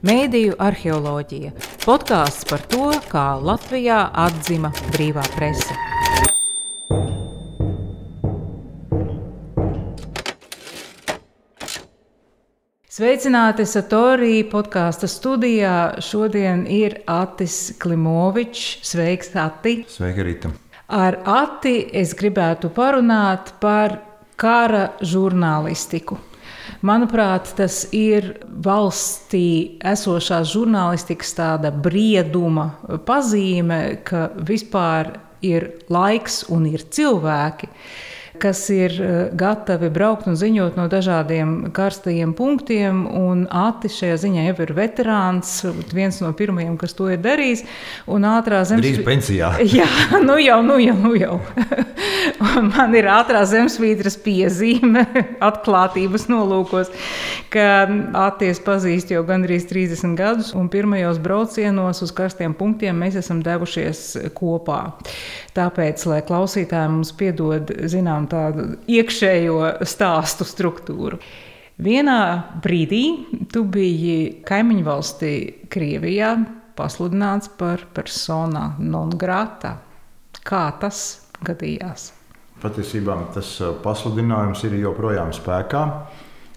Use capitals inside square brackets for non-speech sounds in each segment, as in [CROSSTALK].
Mēdīju arheoloģija - podkāsts par to, kā Latvijā atzima brīvā prese. Sveicināti Satorī podkāstu studijā. Šodien ir Atis Klimovičs. Sveiks, Ati! Sveika, Rīta! Ar Ati es gribētu parunāt par kara žurnālistiku. Manuprāt, tas ir valstī esošās žurnālistikas tāda brieduma pazīme, ka vispār ir laiks un ir cilvēki, kas ir eh, gatavi braukt un ziņot no dažādiem karstajiem punktiem. Un Atis šajā ziņā jau ir veterāns, viens no pirmajiem, kas to ir darījis. Un ātrā zemes... Drīz pensijā. [LAUGHS] Jā, nu jau, nu jau, nu jau. [LAUGHS] Man ir ātrā zemesvītras piezīme, [LAUGHS] atklātības nolūkos, ka Aties pazīst jau gandrīz 30 gadus, un pirmajos braucienos uz karstiem punktiem mēs esam devušies kopā. Tāpēc, lai klausītāji mums piedod, zinām, tādu iekšējo stāstu struktūru. Vienā brīdī tu biji kaimiņu valstī Krievijā pasludināts par persona non grata. Kā tas gadījās? Patiesībā tas uh, pasludinājums ir joprojām spēkā.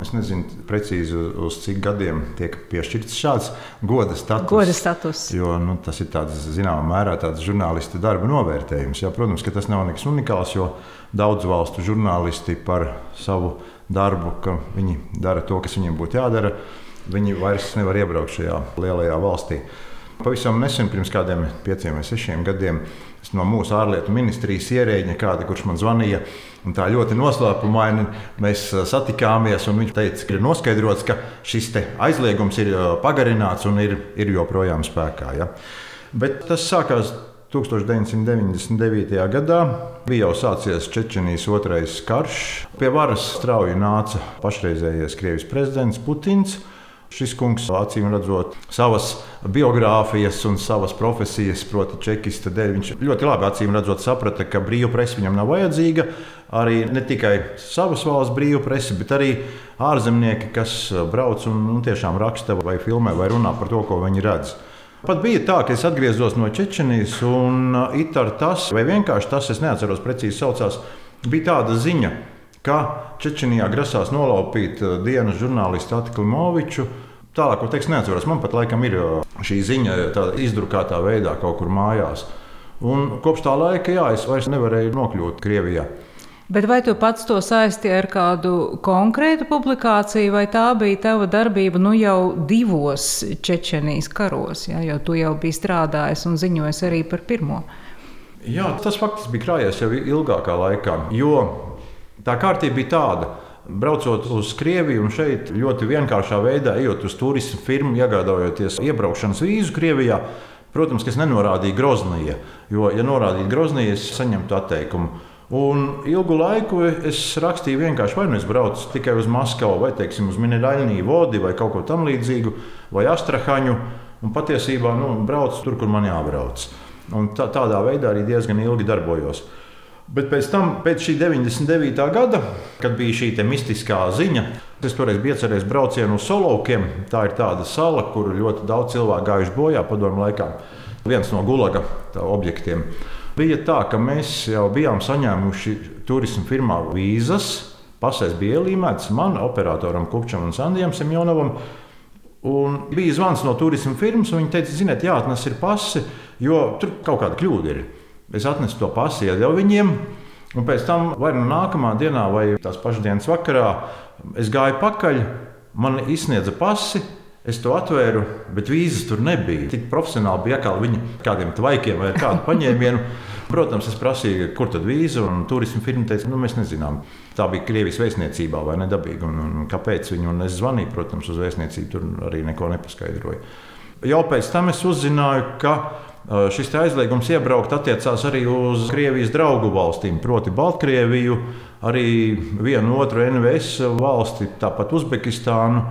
Es nezinu precīzi, uz cik gadiem tiek piešķirts šāds goda status. Goda status. Jo, nu, tas ir tāds, zināmā mērā tāds žurnālistu darba novērtējums. Jā, protams, ka tas nav nekas unikāls, jo daudzu valstu žurnālisti par savu darbu, ka viņi dara to, kas viņiem būtu jādara, viņi vairs nevar iebraukt šajā lielajā valstī. Pavisam nesen, pirms kādiem pieciem vai sešiem gadiem, no mūsu ārlietu ministrijas ierēģiņa, kāda, kurš man zvanīja. Un tā ļoti noslēpumaini mēs satikāmies, viņš teica, ka ir noskaidrots, ka šis aizliegums ir pagarināts un ir, ir joprojām spēkā. Ja. Bet tas sākās 1999. gadā. Bija jau sācies Čečenijas otrais karš. Pie varas strauji nāca pašreizējais Krievijas prezidents Putins. Šis kungs, acīm redzot, savas biogrāfijas un savas profesijas, proti, čekista dēļ, viņš ļoti labi acīm redzot, saprata, ka brīva presa viņam nav vajadzīga. Arī ne tikai savas valsts brīva presa, bet arī ārzemnieki, kas brauc un, un tiešām raksta vai filmē vai runā par to, ko viņi redz. Pat bija tā, ka es atgriezos no Čečenijas, un it ar tas, vai vienkārši tas, es neatceros precīzi saucās, bija tāda ziņa ka Čečenijā grasās nolaupīt eh, dienas žurnālistu Atlimoviču. Tālāk, ko teiks, neatceros. Man pat laikam ir eh, šī ziņa izdrukātā veidā kaut kur mājās. Un kopš tā laika, jā, es vairs nevarēju nokļūt Krievijā. Bet vai tu pats to saisti ar kādu konkrētu publikāciju, vai tā bija tava darbība nu jau divos Čečenijas karos, ja, jo tu jau biji strādājis un ziņojis arī par pirmo? Jā, tas faktiski bija krājies jau ilgākā laikā. Jo Tā kārtība bija tāda. Braucot uz Krieviju un šeit ļoti vienkāršā veidā, ejot uz turismu firmu, iegādājoties iebraukšanas vīzu Krievijā, protams, es nenorādīju Groznija, jo, ja norādītu Groznija, es saņemtu atteikumu. Un ilgu laiku es rakstīju vienkārši, vai nu es braucu tikai uz Maskavu, vai teiksim, uz Minerāļņu vodi, vai kaut ko tamlīdzīgu, vai Astrahaņu. Un patiesībā nu, braucu tur, kur man jābrauc. Un tā, tādā veidā arī diezgan ilgi darbojos. Bet pēc tam, pēc šī 99. gada, kad bija šī mistiskā ziņa, es toreiz biju iecerējis braucienu uz Solovkiem. Tā ir tāda sala, kur ļoti daudz cilvēku gājuši bojā padomu laikā. Viens no gulaga objektiem. Bija tā, ka mēs jau bijām saņēmuši turismu firmā vīzas. Pasēs bija ielīmēts man, operatoram Kupčam un Sandijam Semjonovam. Un bija zvans no turismu firmas, un viņi teica, ziniet, jāatnes ir pasi, jo tur kaut kāda kļūda ir. Es atnesu to pasi, iedevu viņiem. Un pēc tam, vai nu nākamā dienā, vai tās pašas dienas vakarā, es gāju pakaļ, man izsniedza pasi. Es to atvēru, bet vīzas tur nebija. Tik profesionāli bija kā viņi kādiem tvaikiem vai kādu [LAUGHS] paņēmienu. Protams, es prasīju, kur tad vīza, un turisma firma teica, nu, mēs nezinām. Tā bija Krievijas vēstniecībā vai nedabīga, un, un kāpēc viņi, un es zvanīju, protams, uz vēstniecību, tur arī neko nepaskaidroju. Jau pēc tam es uzzināju, ka Šis aizliegums iebraukt attiecās arī uz Krievijas draugu valstīm, proti, Baltkrieviju, arī vienu otru NVS valsti, tāpat Uzbekistānu.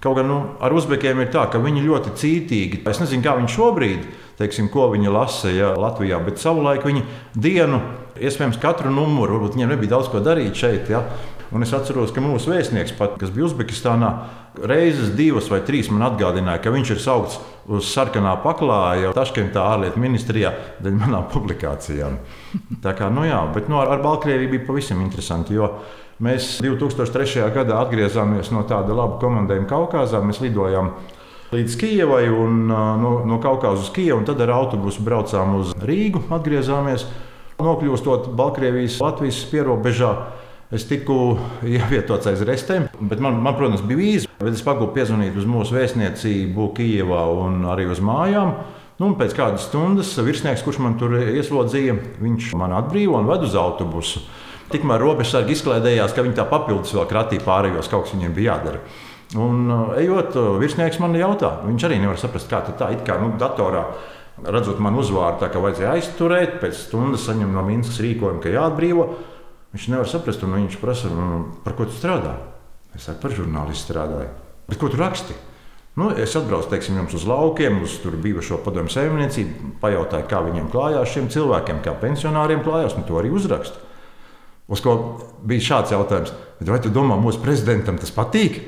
Kaut gan nu, ar uzbekiem ir tā, ka viņi ļoti cītīgi. Es nezinu, kā viņi šobrīd, teiksim, ko viņi lasa ja, Latvijā, bet savulaik viņi dienu, iespējams, katru numuru, varbūt viņiem nebija daudz ko darīt šeit. Ja, Un es atceros, ka mūsu vēstnieks, pat, kas bija Uzbekistānā, reizes divas vai trīs man atgādināja, ka viņš ir saukts uz sarkanā paklāja Taškentā ārlietu ministrijā dēļ manām [LAUGHS] publikācijām. Tā kā, nu jā, bet nu, ar, ar Baltkrieviju bija pavisam interesanti. Mēs 2003. gadā atgriezāmies no tāda laba komandējuma Kaukazā. Mēs lidojām līdz Kijavai un no, no Kaukazas uz Kijavu, un tad ar autobusu braucām uz Rīgu. Atgriezāmies, nokļūstot Baltkrievijas Latvijas pierobežā. Es tiku ievietots aiz restēm, bet man, man protams, bija vīza. Es pagūpu piezvanīt uz mūsu vēstniecību Kijavā un arī uz mājām. Nu, pēc kādas stundas virsnieks, kurš man tur ieslodzīja, viņš man atbrīvo un ved uz autobusu. Tikmēr robežsargi izklaidējās, ka viņi tā papildus vēl kratīja pārējos, kaut kas viņiem bija jādara. Un, ejot, virsnieks man jautā, viņš arī nevar saprast, kā tā ir. Kā nu, datorā redzot man uzvārdu, tā kā vajadzēja aizturēt, pēc stundas saņemt no Minskas rīkojumu, ka jāatbrīvo. Viņš nevar saprast, un viņš prasa, nu, par ko tu strādā. Es saku, par žurnālistu strādāju. Bet ko tu raksti? Nu, es atbraucu teiksim, uz laukiem, uz bijušo padomu saimniecību, pajautāju, kā viņiem klājās šiem cilvēkiem, kā pensionāriem klājās, un to arī uzrakstu. Uz ko bija šāds jautājums, vai tu domā, mūsu prezidentam tas patīk?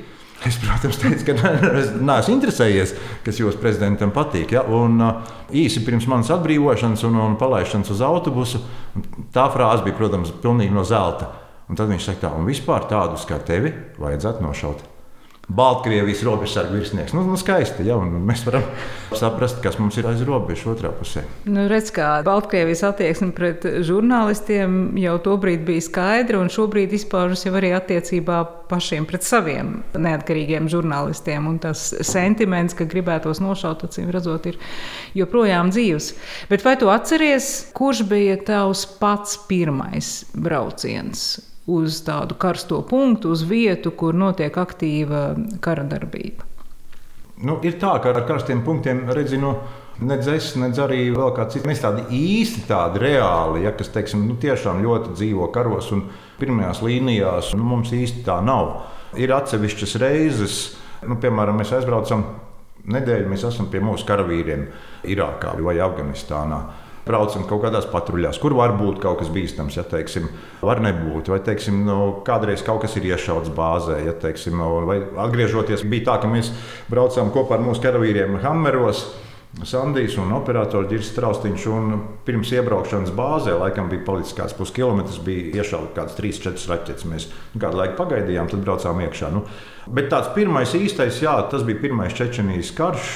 Es, protams, teicu, ka [LAUGHS] neesmu interesējies, kas jūsu prezidentam patīk. Ja? Un, uh, īsi pirms manas atbrīvošanas un, un palaišanas uz autobusu, tā frāze bija, protams, pilnīgi no zelta. Un tad viņš saka, tā, un vispār tādus kā tevi vajadzētu nošaut. Baltkrievijas robežsargu virsnieks. Nu, nu skaisti, ja, mēs varam saprast, kas mums ir aiz robežas otrā pusē. Nu, redz, kā Baltkrievijas attieksme pret žurnālistiem jau tobrīd bija skaidra, un šobrīd izpaužas jau arī attiecībā pašiem pret saviem neatkarīgiem žurnālistiem. Un tas sentiments, ka gribētos nošaut, acīm redzot, ir joprojām dzīves. Bet vai tu atceries, kurš bija tavs pats pirmais brauciens? Uz tādu karsto punktu, uz vietu, kur notiek aktīva kara darbība. Nu, ir tā, ka ar karstiem punktiem redzinu. Nedz es, nedz arī vēl kāds cits. Mēs tādi īsti tādi reāli, ja, kas teiksim, nu, tiešām ļoti dzīvo karos un pirmajās līnijās, nu, mums īsti tā nav. Ir atsevišķas reizes, nu, piemēram, mēs aizbraucam nedēļu, mēs esam pie mūsu karavīriem Irākā vai Afganistānā braucam kaut kādās patruļās, kur var būt kaut kas bīstams, ja teiksim, var nebūt. Vai teiksim, nu, kādreiz kaut kas ir iešauts bāzē, ja teiksim, nu, vai atgriežoties, bija tā, ka mēs braucām kopā ar mūsu karavīriem Hammeros. Sandijs un operators Girs Straustiņš. Pirms iebraukšanas bāzē, laikam bija palicis kāds puskilometrs, bija iešauts kāds 3-4 raķetes. Mēs kādu laiku pagaidījām, tad braucām iekšā. Nu, bet tāds pirmais īstais, jā, tas bija pirmais Čečenijas karš.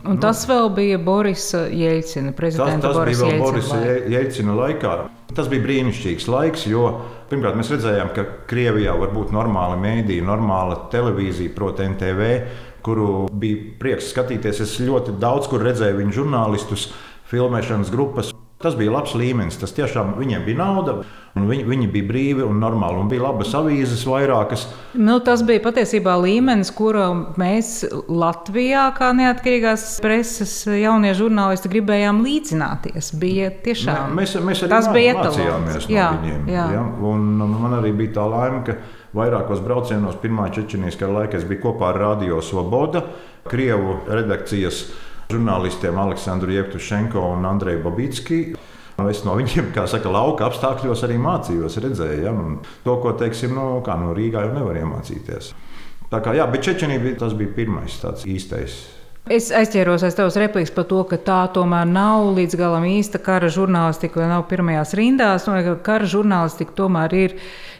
Un nu, tas vēl bija Borisa Jelcina, prezidenta tas, tas Borisa bija Borisa Jelcina laikā. Tas bija brīnišķīgs laiks, jo pirmkārt mēs redzējām, ka Krievijā var būt normāla mēdīja, normāla televīzija, proti, NTV, kuru bija prieks skatīties. Es ļoti daudz kur redzēju viņu žurnālistus, filmēšanas grupas. Tas bija labs līmenis. Tas tiešām viņiem bija nauda, viņi, viņi bija brīvi un normāli. Un bija labas avīzes, vairākas. Nu, tas bija patiesībā līmenis, kuru mēs Latvijā, kā neatkarīgās preses jaunie žurnālisti, gribējām līdzināties. Bija tiešām, Mē, mēs, mēs tas bija mācījāmies no jā, viņiem. Jā. Ja? Un man arī bija tā laime, ka vairākos braucienos pirmā Čečenijas kara laikā es biju kopā ar Radio Svoboda, Krievu redakcijas žurnālistiem Aleksandru Jevtušenko un Andreju Babitski. Es no viņiem, kā saka, lauka apstākļos arī mācījos, redzēju, ja? Un to, ko teiksim, no, nu, kā, no Rīgā jau nevar iemācīties. Tā kā, jā, bet Čečenija bija, tas bija pirmais tāds īstais. Es aizķēros aiz tavas replikas par to, ka tā tomēr nav līdz galam īsta kara žurnālistika, vai nav pirmajās rindās. No, ka kara žurnālistika tomēr ir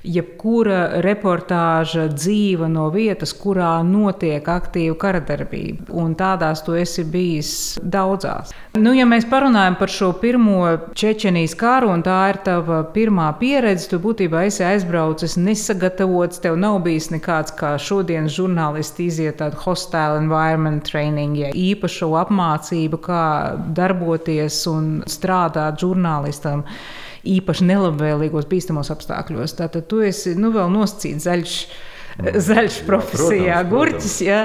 jebkura reportāža dzīva no vietas, kurā notiek aktīva karadarbība. Un tādās tu esi bijis daudzās. Nu, ja mēs parunājam par šo pirmo Čečenijas karu, un tā ir tava pirmā pieredze, tu būtībā esi aizbraucis nesagatavots, tev nav bijis nekāds kā šodienas žurnālisti iziet tādu hostile environment training, ja īpašu apmācību, kā darboties un strādāt žurnālistam īpaši nelabvēlīgos, bīstamos apstākļos. Tātad tu esi nu, vēl nosacīts zaļš. Zaļš profesijā, gurķis. Ja?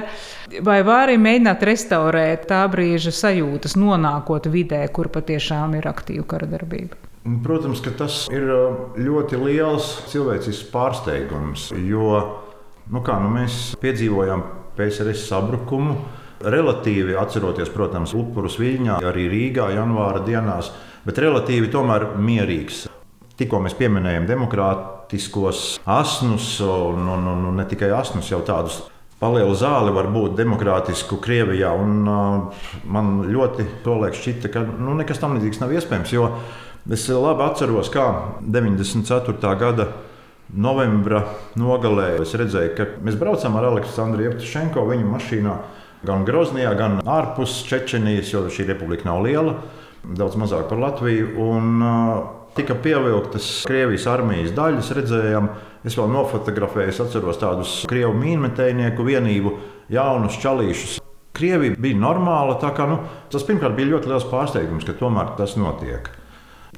Vai vari mēģināt restaurēt tā brīža sajūtas, nonākot vidē, kur patiešām ir aktīva kara darbība? Protams, ka tas ir uh, ļoti liels cilvēcisks pārsteigums, jo nu kā, nu mēs piedzīvojām PSRS sabrukumu. Relatīvi atceroties, protams, upurus Viļņā, arī Rīgā, janvāra dienās, bet relatīvi tomēr mierīgs. Tikko mēs pieminējām demokrātiskos asnus, un, un, un, un ne tikai asnus, jau tādus palielu zāli var būt demokrātisku Krievijā. Un, uh, man ļoti tolaik šķita, ka nu, nekas tam līdzīgs nav iespējams. Jo es labi atceros, kā 94. gada novembra nogalē es redzēju, ka mēs braucam ar Aleksandru Jevtušenko viņa mašīnā gan Groznijā, gan ārpus Čečenijas, jo šī republika nav liela, daudz mazāk par Latviju. Un, tika pievilktas Krievijas armijas daļas, redzējām, es vēl nofotografēju, es atceros tādus krievu mīnmetējnieku vienību, jaunus čalīšus. Krievija bija normāla, tā kā nu, tas pirmkārt bija ļoti liels pārsteigums, ka tomēr tas notiek.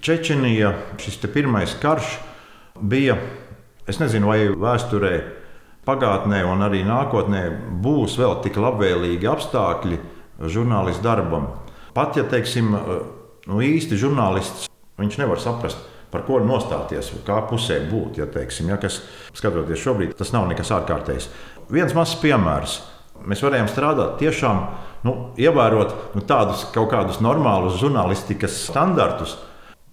Čečenija, šis pirmais karš bija, es nezinu, vai vēsturē, pagātnē un arī nākotnē būs vēl tik labvēlīgi apstākļi žurnālistu darbam. Pat ja, teiksim, nu, īsti žurnālists nevar saprast, par ko nostāties, kā pusē būt. Ja, teiksim, ja, kas, skatoties šobrīd, tas nav nekas ārkārtējs. Viens mazs piemērs. Mēs varējām strādāt tiešām, nu, ievērot nu, tādus kaut kādus normālus žurnālistikas standartus,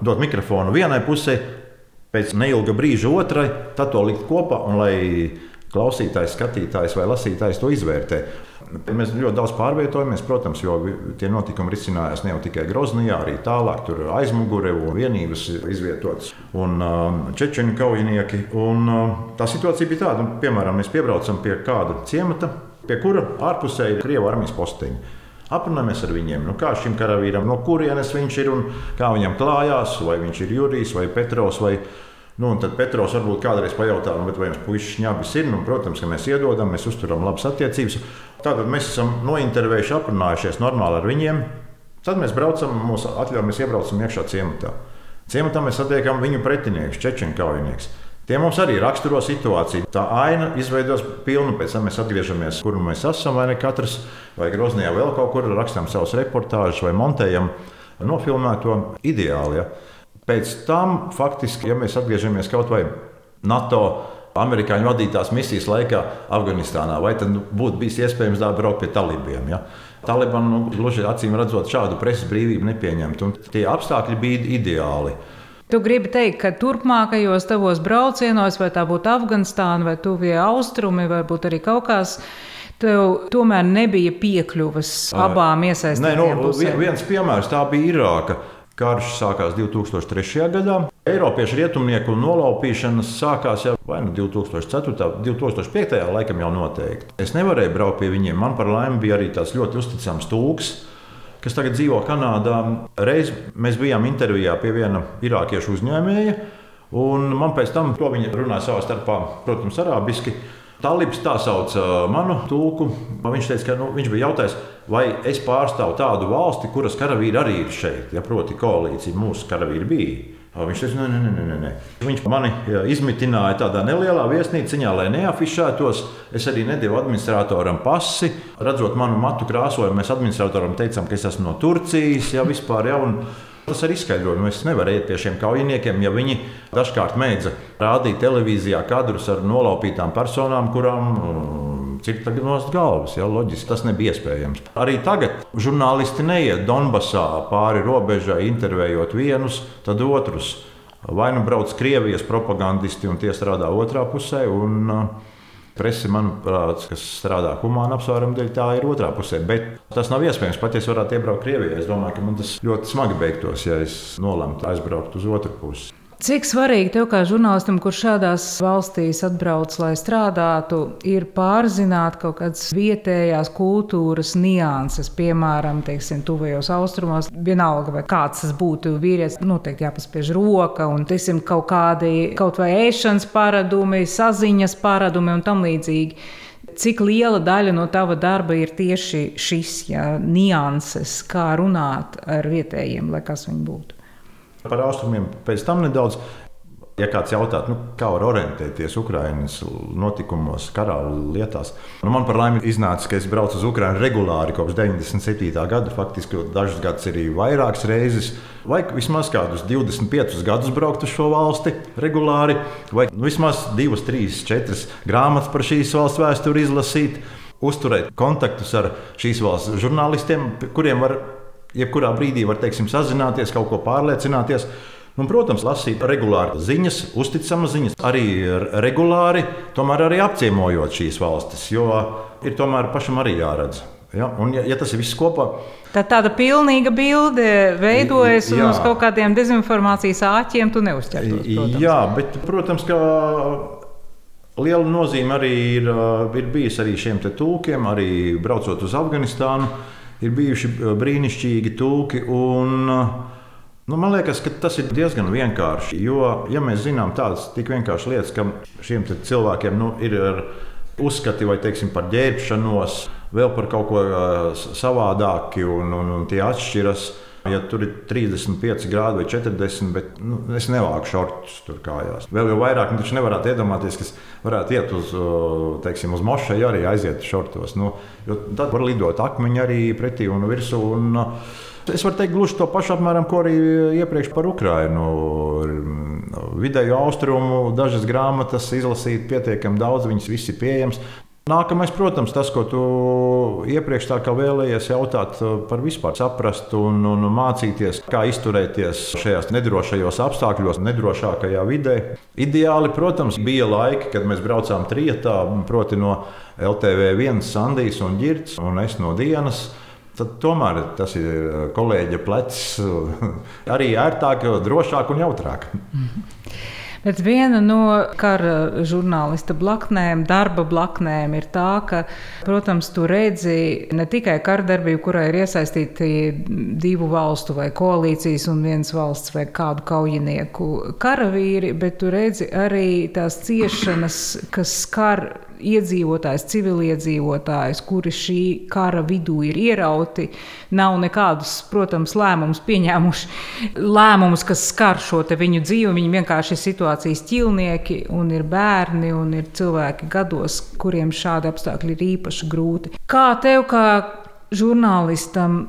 dot mikrofonu vienai pusē, pēc neilga brīža otrai, tad to likt kopā un lai klausītājs, skatītājs vai lasītājs to izvērtē. Mēs ļoti daudz pārvietojamies, protams, jo tie notikumi risinājās ne jau tikai Groznijā, arī tālāk, tur aizmugurē un vienības izvietotas un um, čečeni kaujinieki. Un, um, tā situācija bija tāda, nu, piemēram, mēs piebraucam pie kāda ciemata, pie kura ārpusē ir Krievijas armijas posteņi. Aprunājamies ar viņiem, nu, kā šim karavīram, no kurienes viņš ir un kā viņam klājās, vai viņš ir Jurijs vai Petrovs. Vai Nu, tad Petros varbūt kādreiz pajautā, nu, vai jums puikas šņabis ir. Nu, protams, ka mēs iedodam, mēs uzturam labas attiecības. Tātad mēs esam nointervējuši, aprunājušies normāli ar viņiem. Tad mēs braucam, mūsu atļaujamies iebraucam iekšā ciematā. Ciematā mēs satiekam viņu pretiniekus, čečenu kaujinieks. Tie mums arī raksturo situāciju. Tā aina izveidojas pilnu, pēc tam mēs atgriežamies, kur mēs esam, vai ne katrs, vai Groznijā vēl kaut kur rakstām savus reportāžus vai montējam nofilmēto ideāli. Ja. Pēc tam, faktiski, ja mēs atgriežamies kaut vai NATO amerikāņu vadītās misijas laikā Afganistānā, vai tad būtu bijis iespējams braukt pie talībiem? Ja? Taliban nu, gluži acīm redzot, šādu preses brīvību nepieņemt, un tie apstākļi bija ideāli. Tu gribi teikt, ka turpmākajos tavos braucienos, vai tā būtu Afganistāna, vai Tuvie Austrumi, vai arī tāds, tev tomēr nebija piekļuves abām iesaistītām pusēm. Nu, viens piemērs tā bija Irāka. Karš sākās 2003. gadā. Eiropiešu rietumnieku nolaupīšanas sākās jau vai nu 2004. 2005. laikam jau noteikti. Es nevarēju braukt pie viņiem. Man par laimi bija arī tāds ļoti uzticams tūks. Kas tagad dzīvo Kanādā. Reiz mēs bijām intervijā pie viena irākiešu uzņēmēja, un man pēc tam to viņi runāja savā starpā, protams, arābiski. Talibs tā sauc manu tulku. Viņš teica, ka nu, viņš bija jautājis, vai es pārstāvu tādu valsti, kuras karavīri arī ir šeit, ja proti koalīcija mūsu karavīri bija. Viņš teica, nē, nē, nē, nē. Viņš mani izmitināja tādā nelielā viesnīciņā, lai neafišētos. Es arī nedevu administratoram pasi. Redzot manu matu krāsojumu, mēs administratoram teicām, ka es esmu no Turcijas. Jā, vispār, jā, un Tas arī izskaidro, ka mēs nevaram iet pie šiem kaujiniekiem, ja viņi dažkārt mēdza rādīt televīzijā kadrus ar nolaupītām personām, kurām mm, cirta nost galvas. Ja, loģiski tas nebija iespējams. Arī tagad žurnālisti neiet Donbasā pāri robežai, intervējot vienus, tad otrus. Vai nu brauc Krievijas propagandisti un tie strādā otrā pusē. Un, uh, Presi, manuprāt, kas strādā humāna apsvērumu dēļ, tā ir otrā pusē. Bet tas nav iespējams. Pat ja es varētu iebraukt Krievijā, es domāju, ka man tas ļoti smagi beigtos, ja es nolemtu aizbraukt uz otru pusi. Cik svarīgi tev, kā žurnālistam, kurš šādās valstīs atbrauc, lai strādātu, ir pārzināt kaut kādas vietējās kultūras nianses, piemēram, teiksim, tuvajos austrumos, vienalga, vai kāds tas būtu vīrietis, noteikti jāpaspiež roka, un, teiksim, kaut kādi kaut vai ēšanas paradumi, saziņas paradumi un tam līdzīgi. Cik liela daļa no tava darba ir tieši šis ja, nianses, kā runāt ar vietējiem, lai kas viņi būtu? Par austrumiem pēc tam nedaudz. Ja kāds jautā, nu, kā var orientēties Ukraiņas notikumos, karā lietās, nu, man par laimi iznāca, ka es braucu uz Ukrajinu regulāri kopš 97. gada. Faktiski dažus gadus arī vairākas reizes, vai vismaz kādus 25 gadus braukt uz šo valsti regulāri, vai nu, vismaz 2, 3, 4 grāmatas par šīs valsts vēsturi izlasīt, uzturēt kontaktus ar šīs valsts žurnālistiem, kuriem var jebkurā brīdī var teiksim, sazināties, kaut ko pārliecināties. Nu, protams, lasīt regulāri ziņas, uzticamas ziņas, arī regulāri, tomēr arī apciemojot šīs valstis, jo ir tomēr pašam arī jāredz. Ja? Un, ja, ja tas ir viss kopā, tad tāda pilnīga bilde veidojas, un jā. uz kaut kādiem dezinformācijas āķiem tu neuzķertos. Protams. Jā, bet, protams, ka liela nozīme arī ir, ir bijusi arī šiem tūkiem, arī braucot uz Afganistānu. Ir bijuši brīnišķīgi tūki. Un, Nu, man liekas, ka tas ir diezgan vienkārši. Jo, ja mēs zinām tādas tik vienkāršas lietas, ka šiem cilvēkiem nu, ir uzskati vai teiksim, par ģērbšanos, vēl par kaut ko savādāku, un, un, un tie atšķiras. Ja tur ir 35 grādi vai 40, bet nu, es nevāku šortus tur kājās. Vēl jau vairāk, nu, taču nevarētu iedomāties, kas varētu iet uz, teiksim, uz mošeju, arī aiziet šortos. Nu, tad var lidot akmeņi arī pretī un virsū. Un, Es varu teikt gluži to pašu apmēram, ko arī iepriekš par Ukrajinu. Vidējo austrumu dažas grāmatas izlasīt pietiekami daudz, viņas visi ir pieejamas. Nākamais, protams, tas, ko tu iepriekš tā kā vēlējies jautāt par vispār saprast un, un mācīties, kā izturēties šajās nedrošajos apstākļos, nedrošākajā vidē. Ideāli, protams, bija laiki, kad mēs braucām trietā, proti no LTV1, Sandijas un Girts, un es no dienas. Tad tomēr tas ir kolēģa plecs, [LAUGHS] arī ērtāk, drošāk un jautrāk. Mm -hmm. Bet viena no kara žurnālista blaknēm, darba blaknēm ir tā, ka, protams, tu redzi ne tikai kardarbību, kurā ir iesaistīti divu valstu vai koalīcijas un viens valsts vai kādu kaujinieku karavīri, bet tu redzi arī tās ciešanas, kas skar iedzīvotājs, civiliedzīvotājs, kuri šī kara vidū ir ierauti, nav nekādus, protams, lēmumus pieņēmuši. Lēmumus, kas skar šo viņu dzīvi, viņi vienkārši ir situācijas ķilnieki, un ir bērni, un ir cilvēki gados, kuriem šādi apstākļi ir īpaši grūti. Kā tev, kā žurnālistam,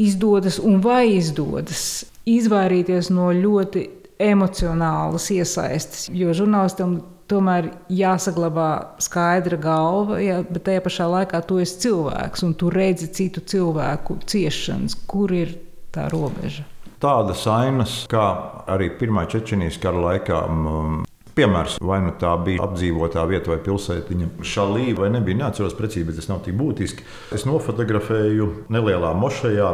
izdodas un vai izdodas izvairīties no ļoti emocionālas iesaistes, jo žurnālistam tomēr jāsaglabā skaidra galva, ja, bet tajā pašā laikā tu esi cilvēks un tu redzi citu cilvēku ciešanas, kur ir tā robeža. Tādas ainas, kā arī Pirmā Čečenijas kara laikā, Piemērs, vai nu tā bija apdzīvotā vieta vai pilsētiņa, šādi vai nebija, neatceros precīzi, bet tas nav tik būtiski. Es nofotografēju nelielā mošajā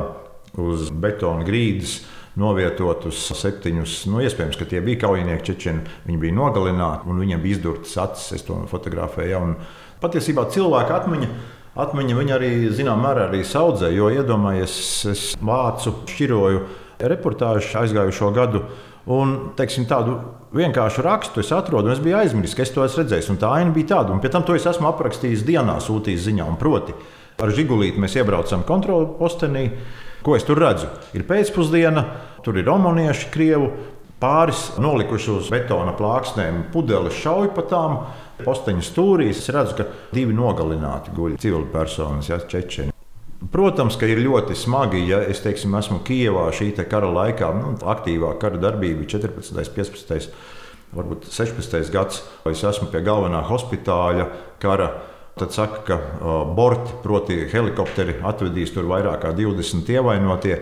uz betona grīdas novietotus septiņus. Nu, iespējams, ka tie bija kaujinieki čečeni. Viņi bija nogalināti un viņiem bija izdurtas acis. Es to fotografēju. Un patiesībā cilvēka atmiņa. Atmiņa viņa arī zināmā mērā arī saudzē, jo iedomājieties, es vācu, šķiroju reportāžu aizgājušo gadu. Un teiksim, tādu vienkāršu rakstu es atrodu, un es biju aizmirsis, ka es to esmu redzējis. Un tā aina bija tāda, un pēc tam to es esmu aprakstījis dienā, sūtījis ziņā. Proti, ar žigulīti mēs iebraucam kontrolu postenī. Ko es tur redzu? Ir pēcpusdiena, tur ir omonieši, krievi, pāris nolikuši uz betona plāksnēm, pudeles šauj pa tām. Posteņa stūrīs es redzu, ka divi nogalināti guļ civili personas, ja, čečeni. Protams, ka ir ļoti smagi, ja es teiksim, esmu Kijavā šī kara laikā, nu, aktīvā kara darbība 14. un 15. varbūt 16. gads. Es esmu pie galvenā hospitāļa kara Tad saka, ka uh, borti, proti, helikopteri atvedīs tur vairāk kā 20 ievainotie.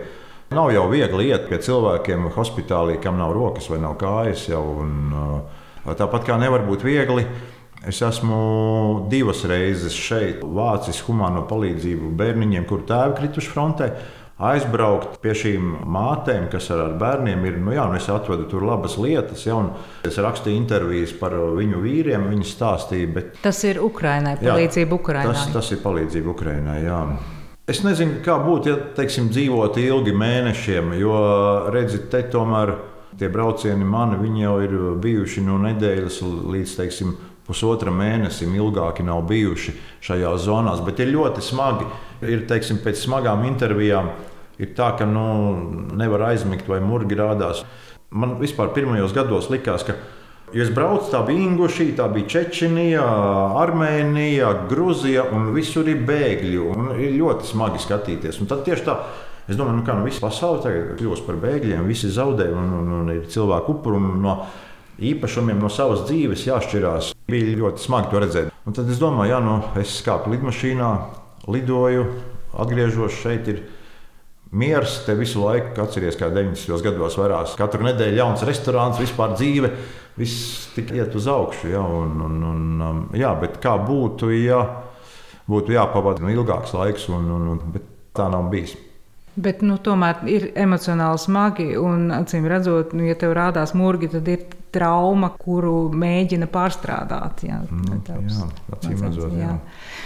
Nav jau viegli iet pie cilvēkiem hospitālī, kam nav rokas vai nav kājas. Jau, un, uh, tāpat kā nevar būt viegli. Es esmu divas reizes šeit, vācis humāno palīdzību bērniņiem, kur tēvi krituši frontē aizbraukt pie šīm mātēm, kas ar, ar bērniem ir. Nu, jā, nu es atvedu tur labas lietas, ja, es rakstīju intervijas par viņu vīriem. Viņi stāstīja, bet... Tas ir Ukraiņai, palīdzība Ukraiņai. Tas, tas ir palīdzība Ukraiņai. Es nezinu, kā būtu, ja teiksim, dzīvot ilgi mēnešiem, jo redziet, te tomēr tie braucieni mani jau ir bijuši no nedēļas līdz teiksim, pusotra mēnesim ilgāki nav bijuši šajās zonās, bet ir ļoti smagi. Ir teiksim, pēc smagām intervijām, ir tā, ka nu, nevar aizmigt vai murgi rādās. Man vispār pirmajos gados likās, ka Ja es braucu, tā bija Ingušija, tā bija Čečenija, Armēnija, Grūzija, un visur ir bēgļi. Ir ļoti smagi skatīties. Un tad tieši tā, es domāju, nu kā nu, visa pasaule tagad kļūst par bēgļiem, visi zaudē un, un, un ir cilvēku upuri. No īpašumiem no savas dzīves jāšķirās. Bija ļoti smagi to redzēt. Un tad es domāju, ja nu, es kāpu lidmašīnā, lidoju, atgriežos šeit. Ir miers te visu laiku, atceries, kā 90. gados vairāk. Katru nedēļu jauns restorāns, vispār dzīve, viss tik iet uz augšu. Ja, un, un, un, um, jā, bet kā būtu, ja būtu jāpavada nu, ilgāks laiks, un, un, un, bet tā nav bijis. Bet nu, tomēr ir emocionāli smagi, un acīm redzot, nu, ja tev rādās murgi, tad ir trauma, kuru mēģina pārstrādāt. Jā, nu, jā acīm redzot. Jā. Jā.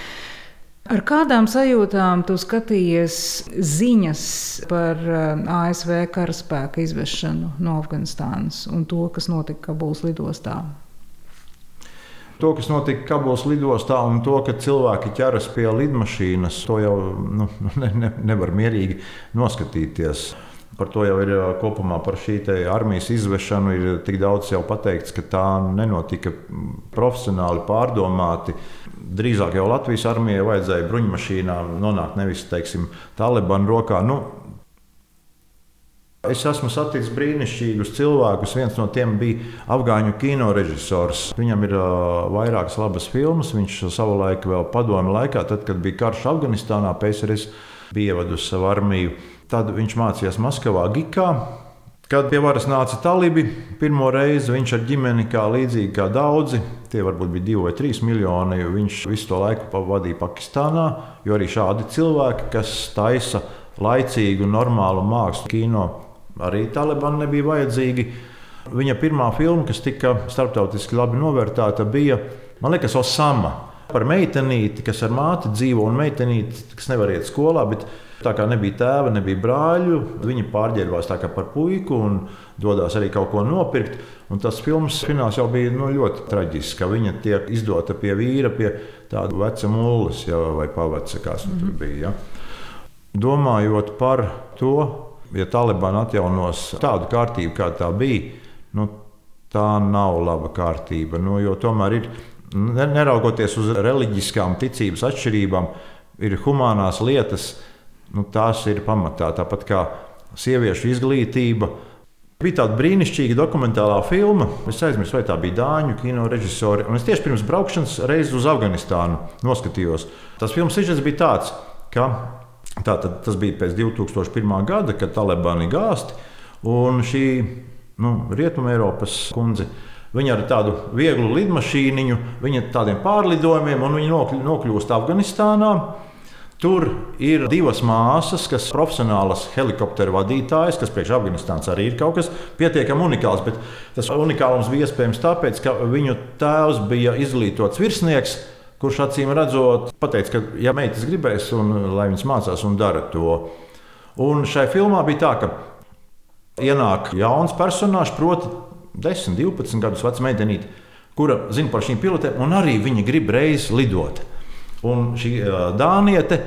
Ar kādām sajūtām tu skatījies ziņas par eh, ASV karaspēka izvešanu no Afganistānas un to, kas notika Kabulas lidostā? To, kas notika Kabulas lidostā, un to, ka cilvēki ķeras pie lidmašīnas, to jau nu, [LAUGHS] ne, ne, nevar mierīgi noskatīties. Par to jau ir kopumā par šī armijas izvešanu ir tik daudz jau pateikts, ka tā nenotika profesionāli pārdomāti drīzāk jau Latvijas armijai vajadzēja bruņmašīnām nonākt nevis teiksim, Talibanu rokā. Nu, Es esmu saticis brīnišķīgus cilvēkus. Viens no tiem bija afgāņu kino režisors. Viņam ir uh, vairākas labas filmas. Viņš savulaik, vēl padomu laikā, tad, kad bija karš Afganistānā, PSRS bija ievadusi savu armiju. Tad viņš mācījās Maskavā, Gikā. Kad pie varas nāca talibi, pirmo reizi viņš ar ģimeni, kā līdzīgi kā daudzi, tie varbūt bija divi vai trīs miljoni, viņš visu to laiku pavadīja Pakistānā. Jo arī šādi cilvēki, kas taisa laicīgu, normālu mākslu, kino, arī Taliban nebija vajadzīgi. Viņa pirmā filma, kas tika starptautiski labi novērtēta, bija, man liekas, Osama. Par meitenīti, kas ar māti dzīvo, un meitenīti, kas nevar iet skolā. Bet Tā kā nebija tēva, nebija brāļu, viņi pārģērbās par puiku un dodas arī kaut ko nopirkt. Un tas filmas fināls jau bija nu, ļoti traģisks, ka viņa tiek izdota pie vīra, pie tāda veca mūles ja, vai pavaca, kas mm -hmm. tur bija. Ja. Domājot par to, ja Taliban atjaunos tādu kārtību, kā tā bija, nu, tā nav laba kārtība. Nu, tomēr ir, neraugoties uz reliģiskām ticības atšķirībām, ir humānās lietas, Nu, tās ir pamatā. Tāpat kā sieviešu izglītība. Bija tāda brīnišķīga dokumentālā filma. Es aizmirsu, vai tā bija Dāņu kino režisori. Un es tieši pirms braukšanas reizes uz Afganistānu noskatījos. Tas filmas sižets bija tāds, ka tātad, tas bija pēc 2001. gada, kad Talibani gāsti. Un šī nu, Rietumē Eiropas kundze. Viņa ar tādu vieglu lidmašīniņu, viņa tādiem pārlidojumiem, un viņa nokļūst Afganistānā. Tur ir divas māsas, kas ir profesionālas helikopteru vadītājas, kas priekš Afganistānas arī ir kaut kas pietiekami unikāls. Bet tas unikālums bija iespējams tāpēc, ka viņu tēvs bija izglītots virsnieks, kurš acīm redzot, pateica, ka, ja meitas gribēs, un lai viņas mācās un dara to. Un šai filmā bija tā, ka ienāk jauns personāžs, proti, 10, 12 gadus veca meitenīte, kura zina par šīm pilotēm, un arī viņa grib reiz lidot. Un šī dāniete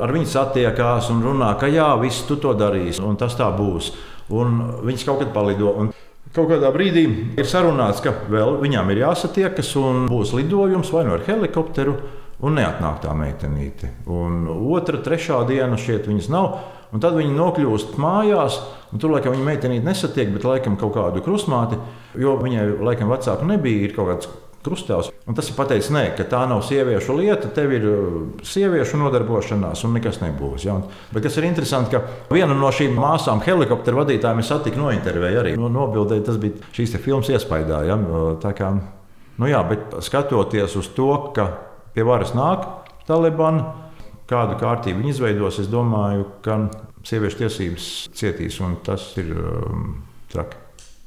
ar viņu satiekās un runā, ka jā, viss tu to darīsi, un tas tā būs. Un viņas kaut kad palido. Un Kaut kādā brīdī ir sarunāts, ka vēl viņām ir jāsatiekas un būs lidojums vai nu ar helikopteru, un neatnāk tā meitenīte. Un otra, trešā diena šeit viņas nav. Un tad viņi nokļūst mājās, un tur laikam viņa meitenīte nesatiek, bet laikam kaut kādu krusmāti, jo viņai laikam vecāku nebija, ir kaut kāds krustāvs. Un tas ir pateicis, nē, ka tā nav sieviešu lieta, tev ir uh, sieviešu nodarbošanās un nekas nebūs. Ja? Bet kas ir interesanti, ka viena no šīm māsām, helikopteru vadītājiem, es satiku nointervēju arī. No, nobildēju, tas bija šīs filmas iespējā. Ja? Tā kā, nu jā, bet skatoties uz to, ka pie varas nāk Taliban, kādu kārtību viņi izveidos, es domāju, ka sieviešu tiesības cietīs, un tas ir um, traki.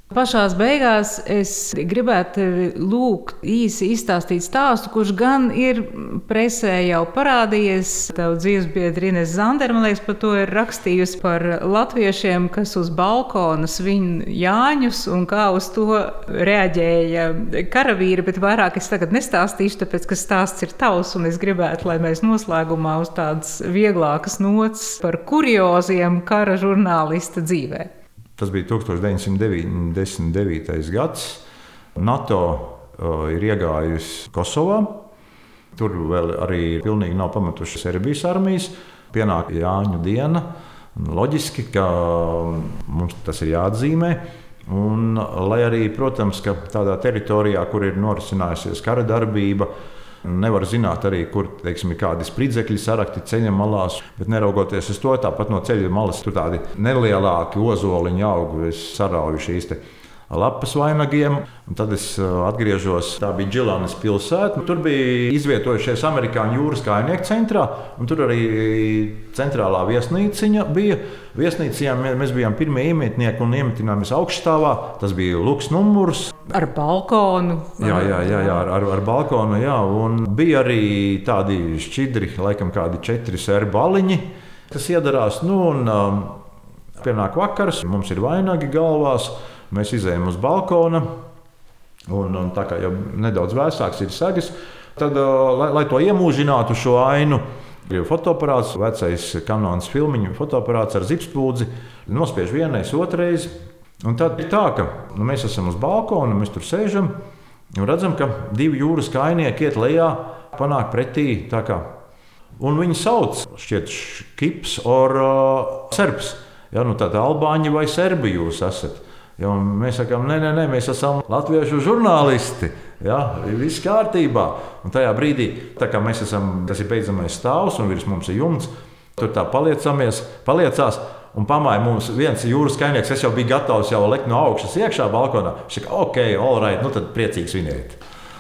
Pašā beigās es gribētu lūgt īsi izstāstīt stāstu, kurš gan ir presē jau parādījies. Tev dzīvesbiedri Ines Zandere, man liekas, par to ir rakstījusi par latviešiem, kas uz balkona svin Jāņus un kā uz to reaģēja karavīri, bet vairāk es tagad nestāstīšu, tāpēc, ka stāsts ir tavs un es gribētu, lai mēs noslēgumā uz tādas vieglākas nots par kurioziem kara žurnālista dzīvēm. Tas bija 1999. gads. NATO uh, ir iegājusi Kosovā. Tur vēl arī pilnīgi nav pametušas Serbijas armijas. Pienāk Jāņu diena. Loģiski, ka mums tas ir jāatzīmē. Un, lai arī, protams, tādā teritorijā, kur ir norisinājusies kara darbība, Nevar zināt arī, kur teiksim, ir kādi spridzekļi sarakti ceļa malās, bet neraugoties uz to, tāpat no ceļa malas tur tādi nelielāki ozoliņi aug, sarauju šīs lapas vainagiem. Tad es atgriežos. Tā bija Džilanas pilsēta. Tur bija izvietojušies amerikāņu jūras kājnieku centrā, un tur arī centrālā viesnīciņa bija. Viesnīcā mēs bijām pirmie iemetnieki un iemetinājāmies augststāvā. Tas bija luks numurs. Ar balkonu. Jā, jā, jā, jā ar, ar, ar balkonu. Jā. Un bija arī tādi šķidri, laikam, kādi četri sērbu baliņi, kas iedarās. Nu, un, um, pienāk vakars, mums ir vainagi galvās. Mēs izējām uz balkona, un, un tā kā jau nedaudz vēsāks ir sagas, tad, lai, lai to iemūžinātu šo ainu, ir fotoaparāts, vecais kanāns filmiņu fotoaparāts ar zipspūdzi, nospiež vienreiz, otrreiz. Un tad ir tā, ka nu, mēs esam uz balkona, mēs tur sēžam un redzam, ka divi jūras kainieki iet lejā, panāk pretī. Un viņi sauc, šķiet, kips or uh, serbs. Ja, nu, Tātad albāņi vai serbi jūs esat. Jo mēs sakām, nē, nē, nē, mēs esam latviešu žurnālisti. Ja, viss kārtībā. Un tajā brīdī, kad mēs esam, tas ir beidzamais stāvs un virs mums ir jumts, tur tā paliecamies, paliecās. Un pamāja mums viens jūras kaimiņš. Es jau biju gatavs jau lekt no augšas iekšā balkonā. Viņš teica, ok, all right, nu tad priecīgs viņiet.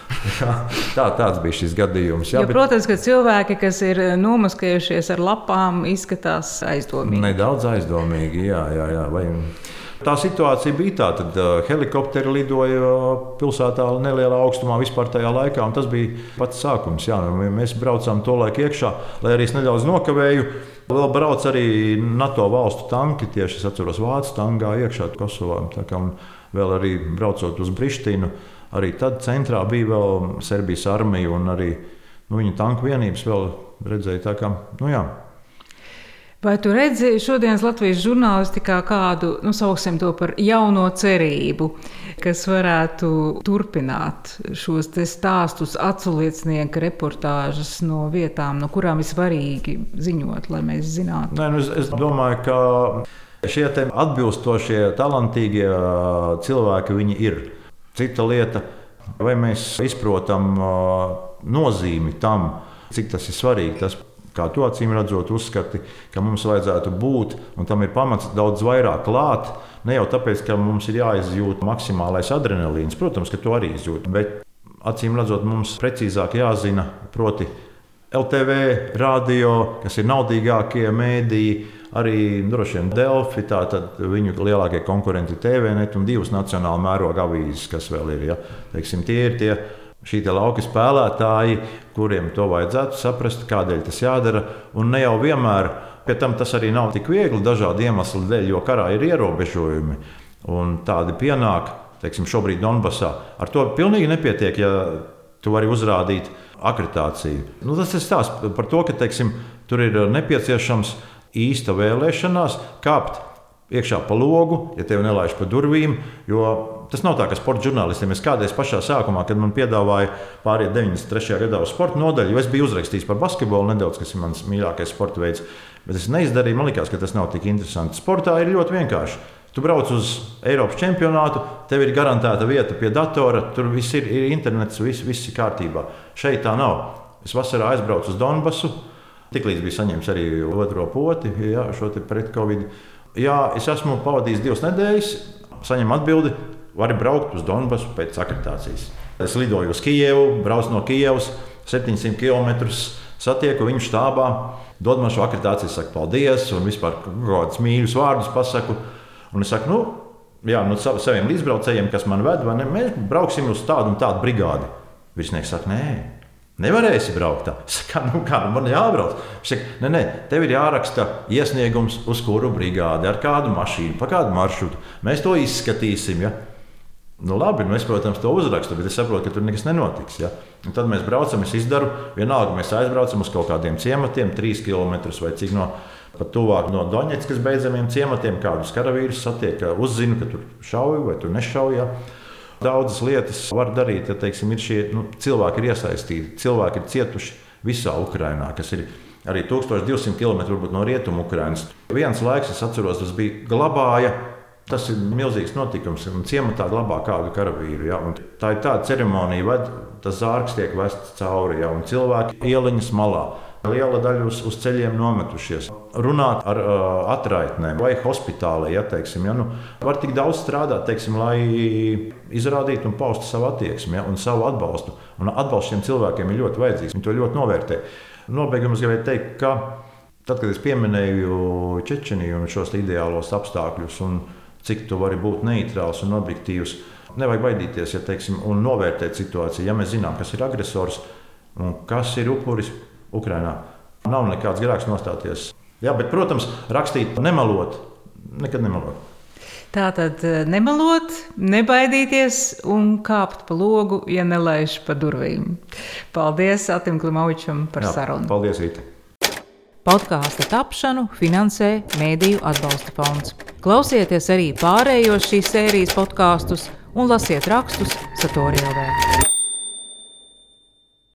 [LAUGHS] tā, tāds bija šis gadījums. Jā, jo, bet... Protams, ka cilvēki, kas ir nomaskējušies ar lapām, izskatās aizdomīgi. Nedaudz aizdomīgi, jā, jā. jā. Vai... Tā situācija bija tāda, ka uh, helikopteri lidoja pilsētā nelielā augstumā vispār tajā laikā. Tas bija pats sākums. Jā, mēs braucām to laiku iekšā, lai arī es nedaudz nokavēju. Vēl brauc arī NATO valstu tanki, tieši es atceros Vācijas tankā iekšā Kosovā. Vēl arī braucot uz Brīstinu, arī tad centrā bija vēl Serbijas armija un arī nu, viņa tanku vienības vēl redzēja. Tā kā, nu, jā, Vai tu redzi šodienas Latvijas žurnālistikā kādu, nu, sauksim to par jauno cerību, kas varētu turpināt šos stāstus, aculiecinieku reportāžas no vietām, no kurām ir svarīgi ziņot, lai mēs zinātu? Nē, nu, es, es domāju, ka šie atbilstošie, talantīgie cilvēki ir. Cita lieta, vai mēs izprotam nozīmi tam, cik tas ir svarīgi. Tas kā tu acīm redzot, uzskati, ka mums vajadzētu būt, un tam ir pamats daudz vairāk klāt. Ne jau tāpēc, ka mums ir jāizjūt maksimālais adrenalīns, protams, ka to arī izjūt, bet acīm redzot, mums precīzāk jāzina, proti, LTV, radio, kas ir naudīgākie mēdīji, arī droši vien Delfi, tātad viņu lielākie konkurenti TVNet un divas nacionāla mēroga avīzes, kas vēl ir. Ja? Teiksim, tie ir tie šī lauka spēlētāji, kuriem to vajadzētu saprast, kādēļ tas jādara. Un ne jau vienmēr, pie tam tas arī nav tik viegli dažādu iemeslu dēļ, jo karā ir ierobežojumi. Un tādi pienāk, teiksim, šobrīd Donbassā. Ar to pilnīgi nepietiek, ja tu vari uzrādīt akreditāciju. Nu, tas ir stāsts par to, ka teiksim, tur ir nepieciešams īsta vēlēšanās kāpt iekšā pa logu, ja tevi nelaiž pa durvīm. Tas nav tā, ka sporta žurnālistiem es kādreiz pašā sākumā, kad man piedāvāja pāriet 93. gadā uz sporta nodaļu, jo es biju uzrakstījis par basketbolu nedaudz, kas ir mans mīļākais sporta veids. Bet es neizdarīju, man liekas, ka tas nav tik interesanti. Sportā ir ļoti vienkārši. Tu brauc uz Eiropas čempionātu, tev ir garantēta vieta pie datora, tur viss ir, ir internets, viss, viss ir kārtībā. Šeit tā nav. Es vasarā aizbraucu uz Donbasu, tiklīdz biju saņēmis arī otro poti, jā, šo pret-covid jā, es esmu pavadījis divas nedēļas, saņemu atbildi, vari braukt uz Donbasu pēc akreditācijas. Es lidoju uz Kijevu, braucu no Kijevas 700 km, satieku viņu štābā, dod man šo akreditāciju, saku paldies, un vispār kaut kādus mīļus vārdus pasaku. Un es saku, nu, jā, nu, saviem līdzbraucējiem, kas man ved, ne, mēs brauksim uz tādu un tādu brigādi. Virsnieks saka, nē, Nevarēsi braukt tā. [LAUGHS] Saka, nu, kā nu man jābrauc? Viņš saka, nē, nē, tev ir jāraksta iesniegums, uz kuru brigādi, ar kādu mašīnu, pa kādu maršrutu. Mēs to izskatīsim. Ja? Nu, labi, es, protams, to uzrakstu, bet es saprotu, ka tur nekas nenotiks. Ja? Un tad mēs braucam, es izdaru, vienalga mēs aizbraucam uz kaut kādiem ciematiem, trīs km vai cik no. Pat tuvāk no Doņetskas beidzamiem ciematiem, kādus karavīrus satiek, uzzina, ka tur šauj vai tur nešauj. Ja? Daudzas lietas var darīt, ja teiksim, ir šie nu, cilvēki ir iesaistīti, cilvēki ir cietuši visā Ukrajinā, kas ir arī 1200 km no rietumu Ukrainas. Viens laiks, es atceros, tas bija glabāja. Tas ir milzīgs notikums, un ciematā glabā kādu karavīru. Ja? Un tā ir tāda ceremonija, kad tas zārks tiek vests cauri, ja, un cilvēki ieliņas malā. Liela daļa uz, uz ceļiem nometušies. Runāt ar uh, atraitnēm vai hospitālē, ja teiksim, ja, nu, var tik daudz strādāt, teiksim, lai izrādītu un paustu savu attieksmi ja, un savu atbalstu. Un atbalsts šiem cilvēkiem ir ļoti vajadzīgs. Viņi to ļoti novērtē. Nobeigumā gribēju teikt, ka tad, kad es pieminēju Čečeniju un šos ideālos apstākļus, un cik tu vari būt neitrāls un objektīvs, nevajag baidīties ja, teiksim, un novērtēt situāciju. Ja mēs zinām, kas ir agresors un kas ir upuris, Ukrajinā. Nav nekāds grēks nostāties. Jā, bet, protams, rakstīt, nemelot, nekad nemelot. Tā tad eh, nemelot, nebaidīties un kāpt pa logu, ja nelaiž pa durvīm. Paldies Atim Klimavičam par Jā, sarunu. Paldies, Rīta! Podkāstu tapšanu finansē Mēdīju atbalsta fonds. Klausieties arī pārējos šīs sērijas podkāstus un lasiet rakstus Satorijā.